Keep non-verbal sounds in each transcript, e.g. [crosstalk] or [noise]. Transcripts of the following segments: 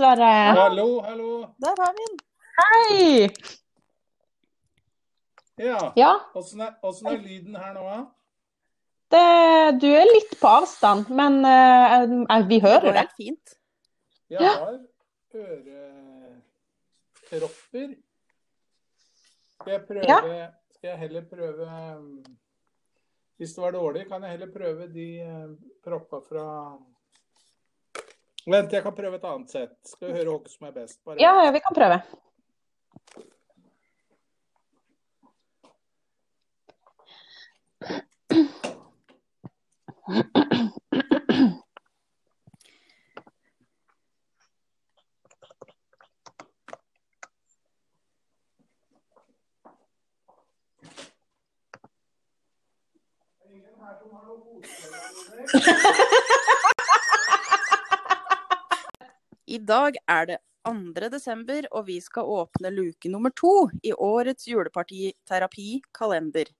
Sverre. Hallo, hallo. Der har vi den. Hei! Ja, Ja, åssen er, er lyden her nå, da? du er litt på avstand, men uh, eh, vi Det hører går det. helt fint. Jeg har øretropper. Skal jeg prøve Skal jeg heller prøve um, Hvis det var dårlig, kan jeg heller prøve de uh, proppa fra Vent, jeg kan prøve et annet sett. Skal vi høre hvem som er best. Bare Ja, ja, vi kan prøve. Dag er det 2. desember, og vi skal åpne luke nummer to i årets julepartiterapi-kalender.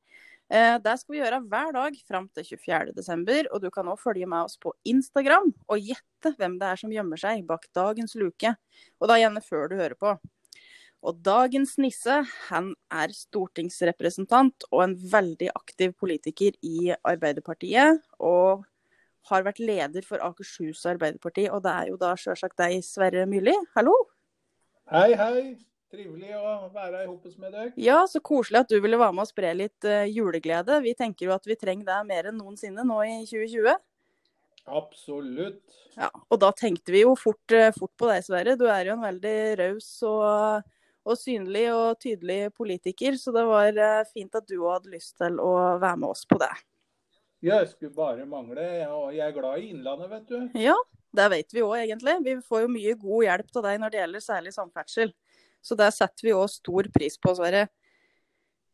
Eh, Det skal vi gjøre hver dag fram til 24. desember, og du kan òg følge med oss på Instagram og gjette hvem det er som gjemmer seg bak dagens luke. Og da gjerne før du hører på. Og dagens nisse, han er stortingsrepresentant og en veldig aktiv politiker i Arbeiderpartiet. Og har vært leder for Akershus Arbeiderparti, og det er jo da sjølsagt deg, Sverre Myrli. Hallo? Hei, hei. Trivelig å være sammen med dere. Ja, så koselig at du ville være med og spre litt eh, juleglede. Vi tenker jo at vi trenger deg mer enn noensinne nå i 2020. Absolutt. Ja, og da tenkte vi jo fort, eh, fort på deg, Sverre. Du er jo en veldig raus og, og synlig og tydelig politiker, så det var eh, fint at du òg hadde lyst til å være med oss på det. Jeg skulle bare mangle. Jeg er glad i Innlandet, vet du. Ja, det vet vi òg egentlig. Vi får jo mye god hjelp av deg når det gjelder særlig samferdsel. Så det setter vi òg stor pris på, Sverre.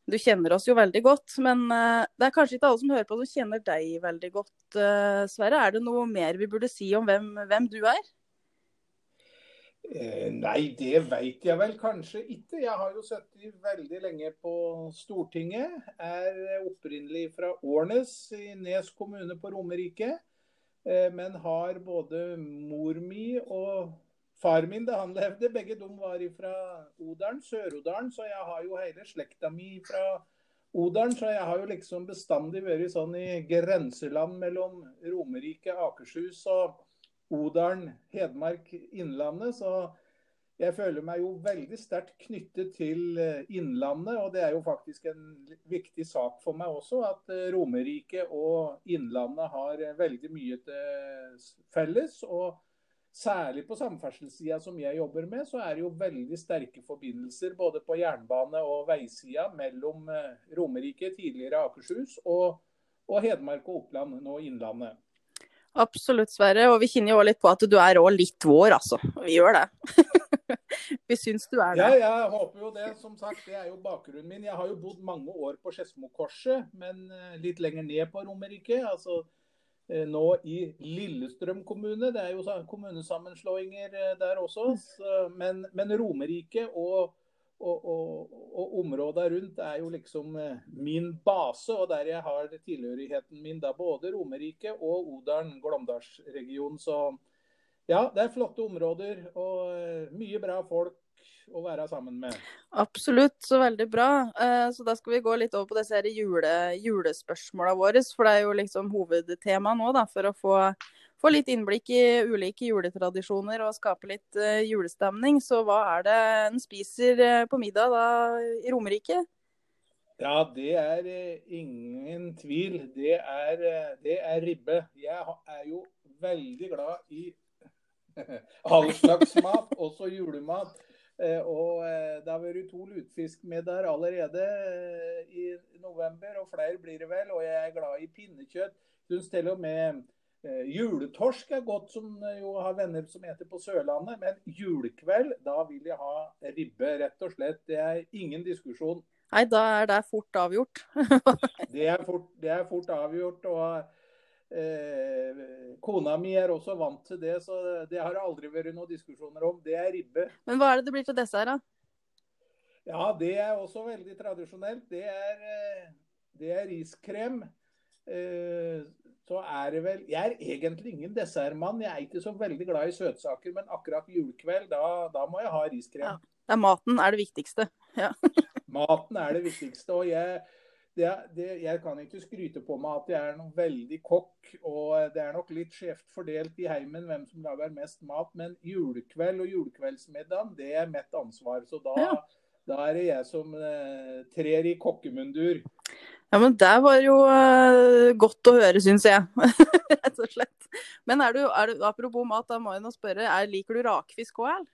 Du kjenner oss jo veldig godt, men eh, det er kanskje ikke alle som hører på som kjenner deg veldig godt, eh, Sverre. Er det noe mer vi burde si om hvem, hvem du er? Eh, nei, det veit jeg vel kanskje ikke. Jeg har jo sittet veldig lenge på Stortinget. Er opprinnelig fra Årnes i Nes kommune på Romerike. Eh, men har både mor mi og far min da han levde, begge de var fra Odalen, Sør-Odalen. Så jeg har jo hele slekta mi fra Odalen. Så jeg har jo liksom bestandig vært sånn i grenseland mellom Romerike, Akershus og Odalen, Hedmark, Innlandet. Så jeg føler meg jo veldig sterkt knyttet til eh, Innlandet. Og det er jo faktisk en viktig sak for meg også, at eh, Romerike og Innlandet har eh, veldig mye til felles. Og særlig på samferdselssida som jeg jobber med, så er det jo veldig sterke forbindelser både på jernbane- og veisida mellom Romerike, tidligere Akershus, og, og Hedmark og Oppland, nå Innlandet. Absolutt, Sverre. Og vi kjenner jo litt på at du er òg litt vår, altså. Vi gjør det. [laughs] vi syns du er det. Ja, jeg håper jo det. Som sagt, det er jo bakgrunnen min. Jeg har jo bodd mange år på Skedsmokorset, men eh, litt lenger ned på Romerike. Altså eh, nå i Lillestrøm kommune. Det er jo kommunesammenslåinger eh, der også. Men, men Romerike og, og, og, og områda rundt er jo liksom eh, min base, og der jeg har tilhørigheten min da både Romerike og Odalen, Glåmdalsregionen. Så ja, det er flotte områder og eh, mye bra folk å være sammen med. Absolutt, så veldig bra. Eh, Så da skal vi gå litt over på disse jule, julespørsmåla våre. For det er jo liksom hovedtema nå, da, for å få, få litt innblikk i ulike juletradisjoner og skape litt eh, julestemning. Så hva er det en spiser eh, på middag da i Romerike? Ja, det er eh, ingen tvil. Det er, det er ribbe. Jeg er jo veldig glad i [laughs] all slags mat, også julemat. Og det har vært to lutfiskmiddager allerede i november, og flere blir det vel. Og jeg er glad i pinnekjøtt. Syns til og med juletorsk er godt, som eh, jo har venner som heter på Sørlandet. Men julekveld, da vil jeg ha ribbe, rett og slett. Det er ingen diskusjon. Nei, da er det fort avgjort. [laughs] Det er fort, det er fort avgjort. og eh, Kona mi er også vant til det, så det har det aldri vært noen diskusjoner om. Det er ribbe. Men hva er det det blir til dessert, da? Ja, det er også veldig tradisjonelt. Det er, eh, det er riskrem. Eh, så er det vel Jeg er egentlig ingen dessertmann. Jeg er ikke så veldig glad i søtsaker, men akkurat julekveld, da, da må jeg ha riskrem. Ja. Er maten er det viktigste. Ja. [laughs] Maten er det viktigste. og jeg, det, det, jeg kan ikke skryte på meg at jeg er noen veldig kokk. Og det er nok litt skjevt fordelt i heimen hvem som lager mest mat. Men julekveld og julekveldsmiddagen, det er mitt ansvar. Så da, Ja. da er det jeg som eh, trer i kokkemundur. Ja, men det var jo eh, godt å høre, syns jeg. [laughs] Rett og slett. Men er du, er du, apropos mat, da må jeg nå spørre. Er, liker du rakfisk òg, eller?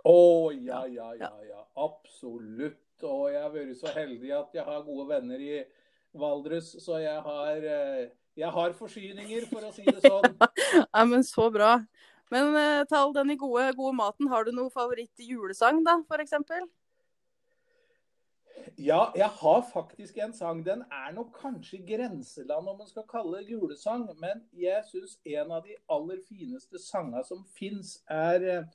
Å, ja, ja, ja, ja. Absolutt. Og jeg har vært så heldig at jeg har gode venner i Valdres, så jeg har, eh, jeg har forsyninger, for å si det sånn. [laughs] Ja, men så bra. Men eh, til all denne gode, gode maten, har du noe favoritt-julesang, da, for eksempel? Ja, jeg har faktisk en sang. Den er nok kanskje grenseland om man skal kalle det julesang, men jeg syns en av de aller fineste sangene som fins, er eh,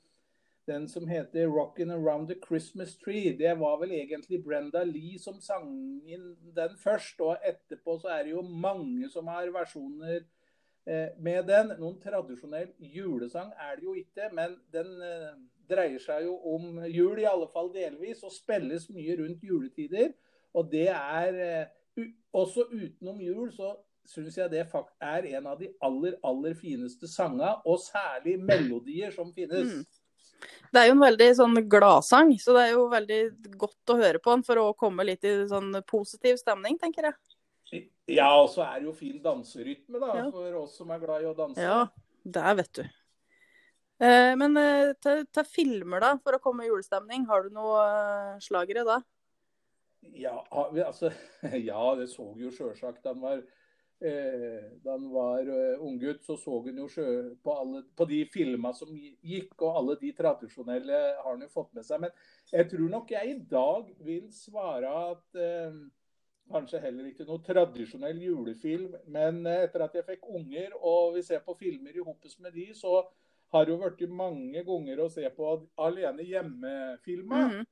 den som heter 'Rockin' Around the Christmas Tree'. Det var vel egentlig Brenda Lee som sang inn den først, og etterpå så er det jo mange som har versjoner med den. Noen tradisjonell julesang er det jo ikke, men den eh, dreier seg jo om jul, i alle fall delvis, og spilles mye rundt juletider. Og det er eh, Også utenom jul så syns jeg det er en av de aller, aller fineste sangene, og særlig melodier som finnes. Mm. Det er jo en veldig sånn gladsang, så det er jo veldig godt å høre på den for å komme litt i sånn positiv stemning, tenker jeg. Ja, og så er det jo fin danserytme, da, Ja. for oss som er glad i å danse. Ja, der vet du. Eh, men eh, til, til filmer, da, for å komme i julestemning, har du noe eh, slagere da? Ja, altså, [laughs] ja, det så jo sjølsagt. Han var, eh, da han var eh, unggutt, så så han jo på, alle, på de filma som gikk, og alle de tradisjonelle har han jo fått med seg. Men jeg tror nok jeg i dag vil svare at kanskje heller ikke noe tradisjonell julefilm, men eh, etter at jeg fikk unger og vi ser på filmer i hoppes med de, så har det jo blitt mange ganger å se på alene hjemme-filmer. -hmm.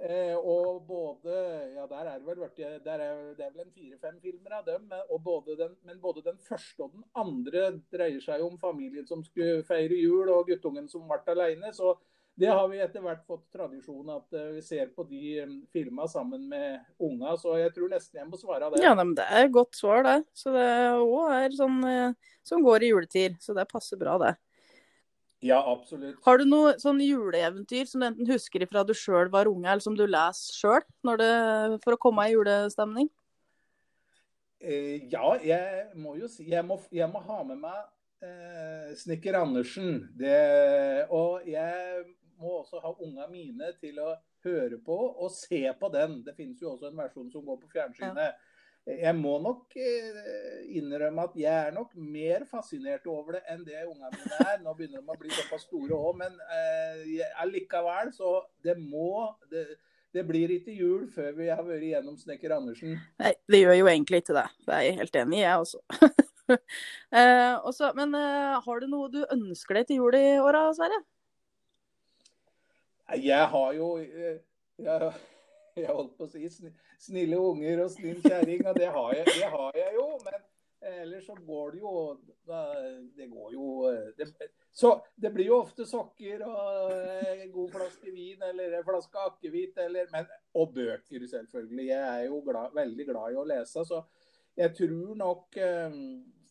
Eh, og både Ja, der er det vel vært, der er, det er vel en fire-fem filmer av dem. Og både den, men både den første og den andre dreier seg om familien som skulle feire jul, og guttungen som ble alene. Så det har vi etter hvert fått tradisjon at eh, vi ser på de um, filma sammen med unga. Så jeg tror nesten jeg må svare av det. Ja, men det er et godt svar, det. Så det òg er sånn eh, som går i juletid, så det passer bra, det. Ja, absolutt. Har du noe sånn juleeventyr som du enten husker ifra du sjøl var unge, eller som du leser sjøl for å komme i julestemning? Eh, ja, jeg må jo si Jeg må, jeg må ha med meg eh, Snekker Andersen. Det, og jeg må også ha unga mine til å høre på og se på den. Det finnes jo også en versjon som går på fjernsynet. Jeg må nok eh, innrømme at jeg er nok mer fascinert over det enn det unga mine er. Nå begynner de å bli såpass store òg, men eh, allikevel så det må det, det blir ikke jul før vi har vært igjennom Snekker Andersen. Nei, det gjør jo egentlig ikke det. Det er jeg helt enig i, jeg også. [laughs] eh, også men eh, har du noe du ønsker deg til jul i åra, Sverre? Jeg har jo eh, jeg, [laughs] jeg holdt på å si snille unger og snill kjerring, og det har, jeg, det har jeg jo. Men eh, ellers så går det jo Det går jo eh, det, Så det blir jo ofte sokker og en god flaske vin eller en flaske akevitt eller men, Og bøker, selvfølgelig. Jeg er jo glad, veldig glad i å lese. Så jeg tror nok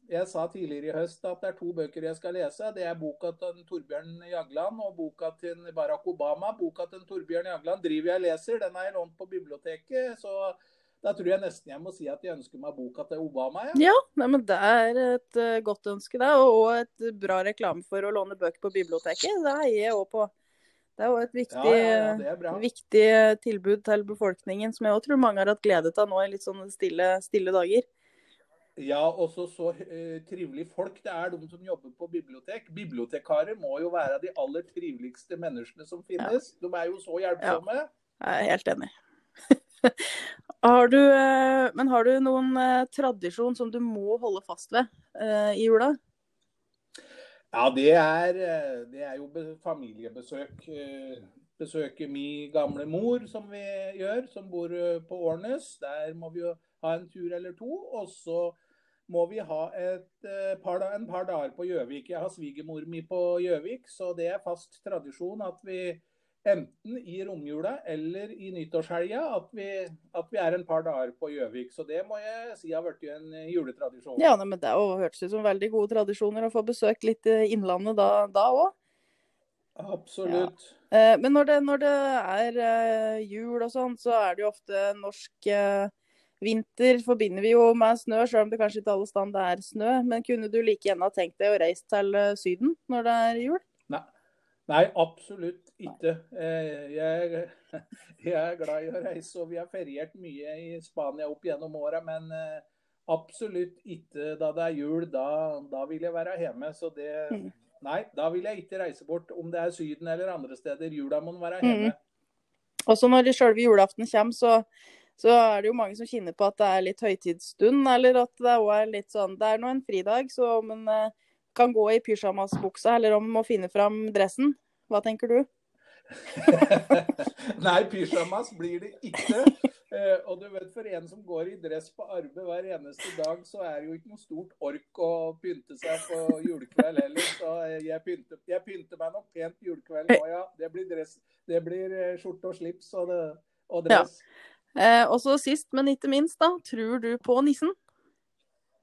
jeg sa tidligere i høst at det er to bøker jeg skal lese. Det er boka til Torbjørn Jagland og boka til Barack Obama. Boka til Torbjørn Jagland driver jeg og leser. Den har jeg lånt på biblioteket. Så da tror jeg nesten jeg må si at jeg ønsker meg boka til Obama. Ja. Ja, nei, men det er et eh, godt ønske, det. Og et bra reklame for å låne bøker på biblioteket. Det heier jeg òg på. Det er òg et viktig, Ja, ja, viktig tilbud til befolkningen, som jeg òg tror mange har hatt glede av nå i litt sånne stille, stille dager. Ja, også så uh, trivelige folk det er, de som jobber på bibliotek. Bibliotekarer må jo være de aller triveligste menneskene som finnes. De er jo så hjelpsomme. Jeg er helt enig. [laughs] har du, uh, men har du noen uh, tradisjon som du må holde fast ved i jula? Ja, det er, det er jo familiebesøk. Besøke min gamle mor, som vi gjør, som bor på Årnes. Der må vi jo ha en tur eller to. Og så må vi ha et, et par, en par dager på Gjøvik. Jeg har svigermor mi på Gjøvik, så det er fast tradisjon at vi enten i romjula eller i nyttårshelga at, at, vi er en par dager på Gjøvik. Så det må jeg si har blitt en juletradisjon. Ja, men Det hørtes ut som veldig gode tradisjoner å få besøkt litt Innlandet da òg. Absolutt. Ja. Men når det, når det, er jul og sånn, så er det jo ofte norsk Vinter forbinder vi jo med snø, selv om det kanskje ikke alle steder er snø. Men kunne du like gjerne tenkt deg å reise til eh, Syden når det er jul? Nei, Nei absolutt ikke. Eh, jeg, [laughs] jeg, er glad i å reise, og vi har feriert mye i Spania opp gjennom åra. Men eh, absolutt ikke da det er jul. Da, da vil jeg være hjemme. Så det mm. Nei, da vil jeg ikke reise bort, om det er Syden eller andre steder. Jula må være hjemme. Mm. Også når sjølve julaften kommer, så så er det jo mange som kjenner på at det er litt høytidsstund, eller at det er litt sånn Det er nå en fridag, så om en eh, kan gå i pysjamasbuksa, eller om en må finne fram dressen. Hva tenker du? [laughs] Nei, pysjamas blir det ikke. Uh, og du vet, For en som går i dress på arbeid hver eneste dag, så er det jo ikke noe stort ork å pynte seg på julekveld heller. Så jeg pynter, jeg pynter meg nok pent julekveld nå, ja. Det blir, dress, det blir eh, skjorte og slips og, det, og dress. Ja. Eh, og så sist, men ikke minst, da. Tror du på nissen?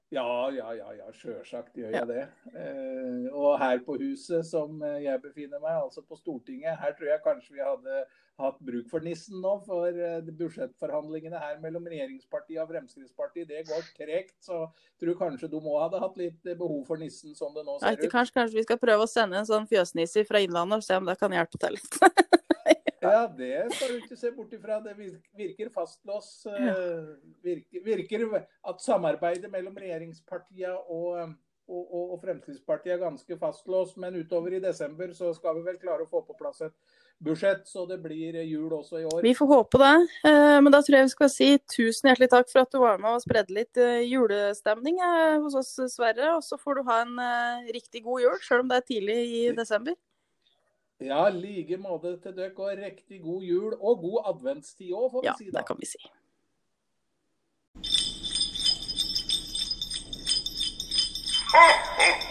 Ja, ja, ja, ja sjølsagt gjør jeg det. Eh, og her på huset som eh, jeg befinner meg, altså på Stortinget, her tror jeg kanskje vi hadde hatt bruk for nissen nå. For eh, budsjettforhandlingene her mellom regjeringspartiet og Fremskrittspartiet, det går tregt. Så jeg tror kanskje de òg hadde hatt litt behov for nissen som det nå ser ut. Kanskje, kanskje vi skal prøve å sende en sånn fjøsnisse fra Innlandet og se om det kan hjelpe til litt. [laughs] Ja, det skal du ikke se bort ifra. Det virker fastlåst. Eh, virker, virker, at samarbeidet mellom regjeringspartiene og, og, og, Fremskrittspartiet er ganske fastlåst. Men utover i desember så skal vi vel klare å få på plass et budsjett, så det blir jul også i år. Vi får håpe det. Eh, men da tror jeg vi skal si tusen hjertelig takk for at du var med og spredde litt eh, julestemning hos oss, Sverre. Og så får du ha en riktig god jul, sjøl om det er tidlig i desember. Ja, like måte til dere, og riktig god jul og god adventstid òg, får vi ja, si da. Ja, det kan vi si. Ha, [laughs] ha!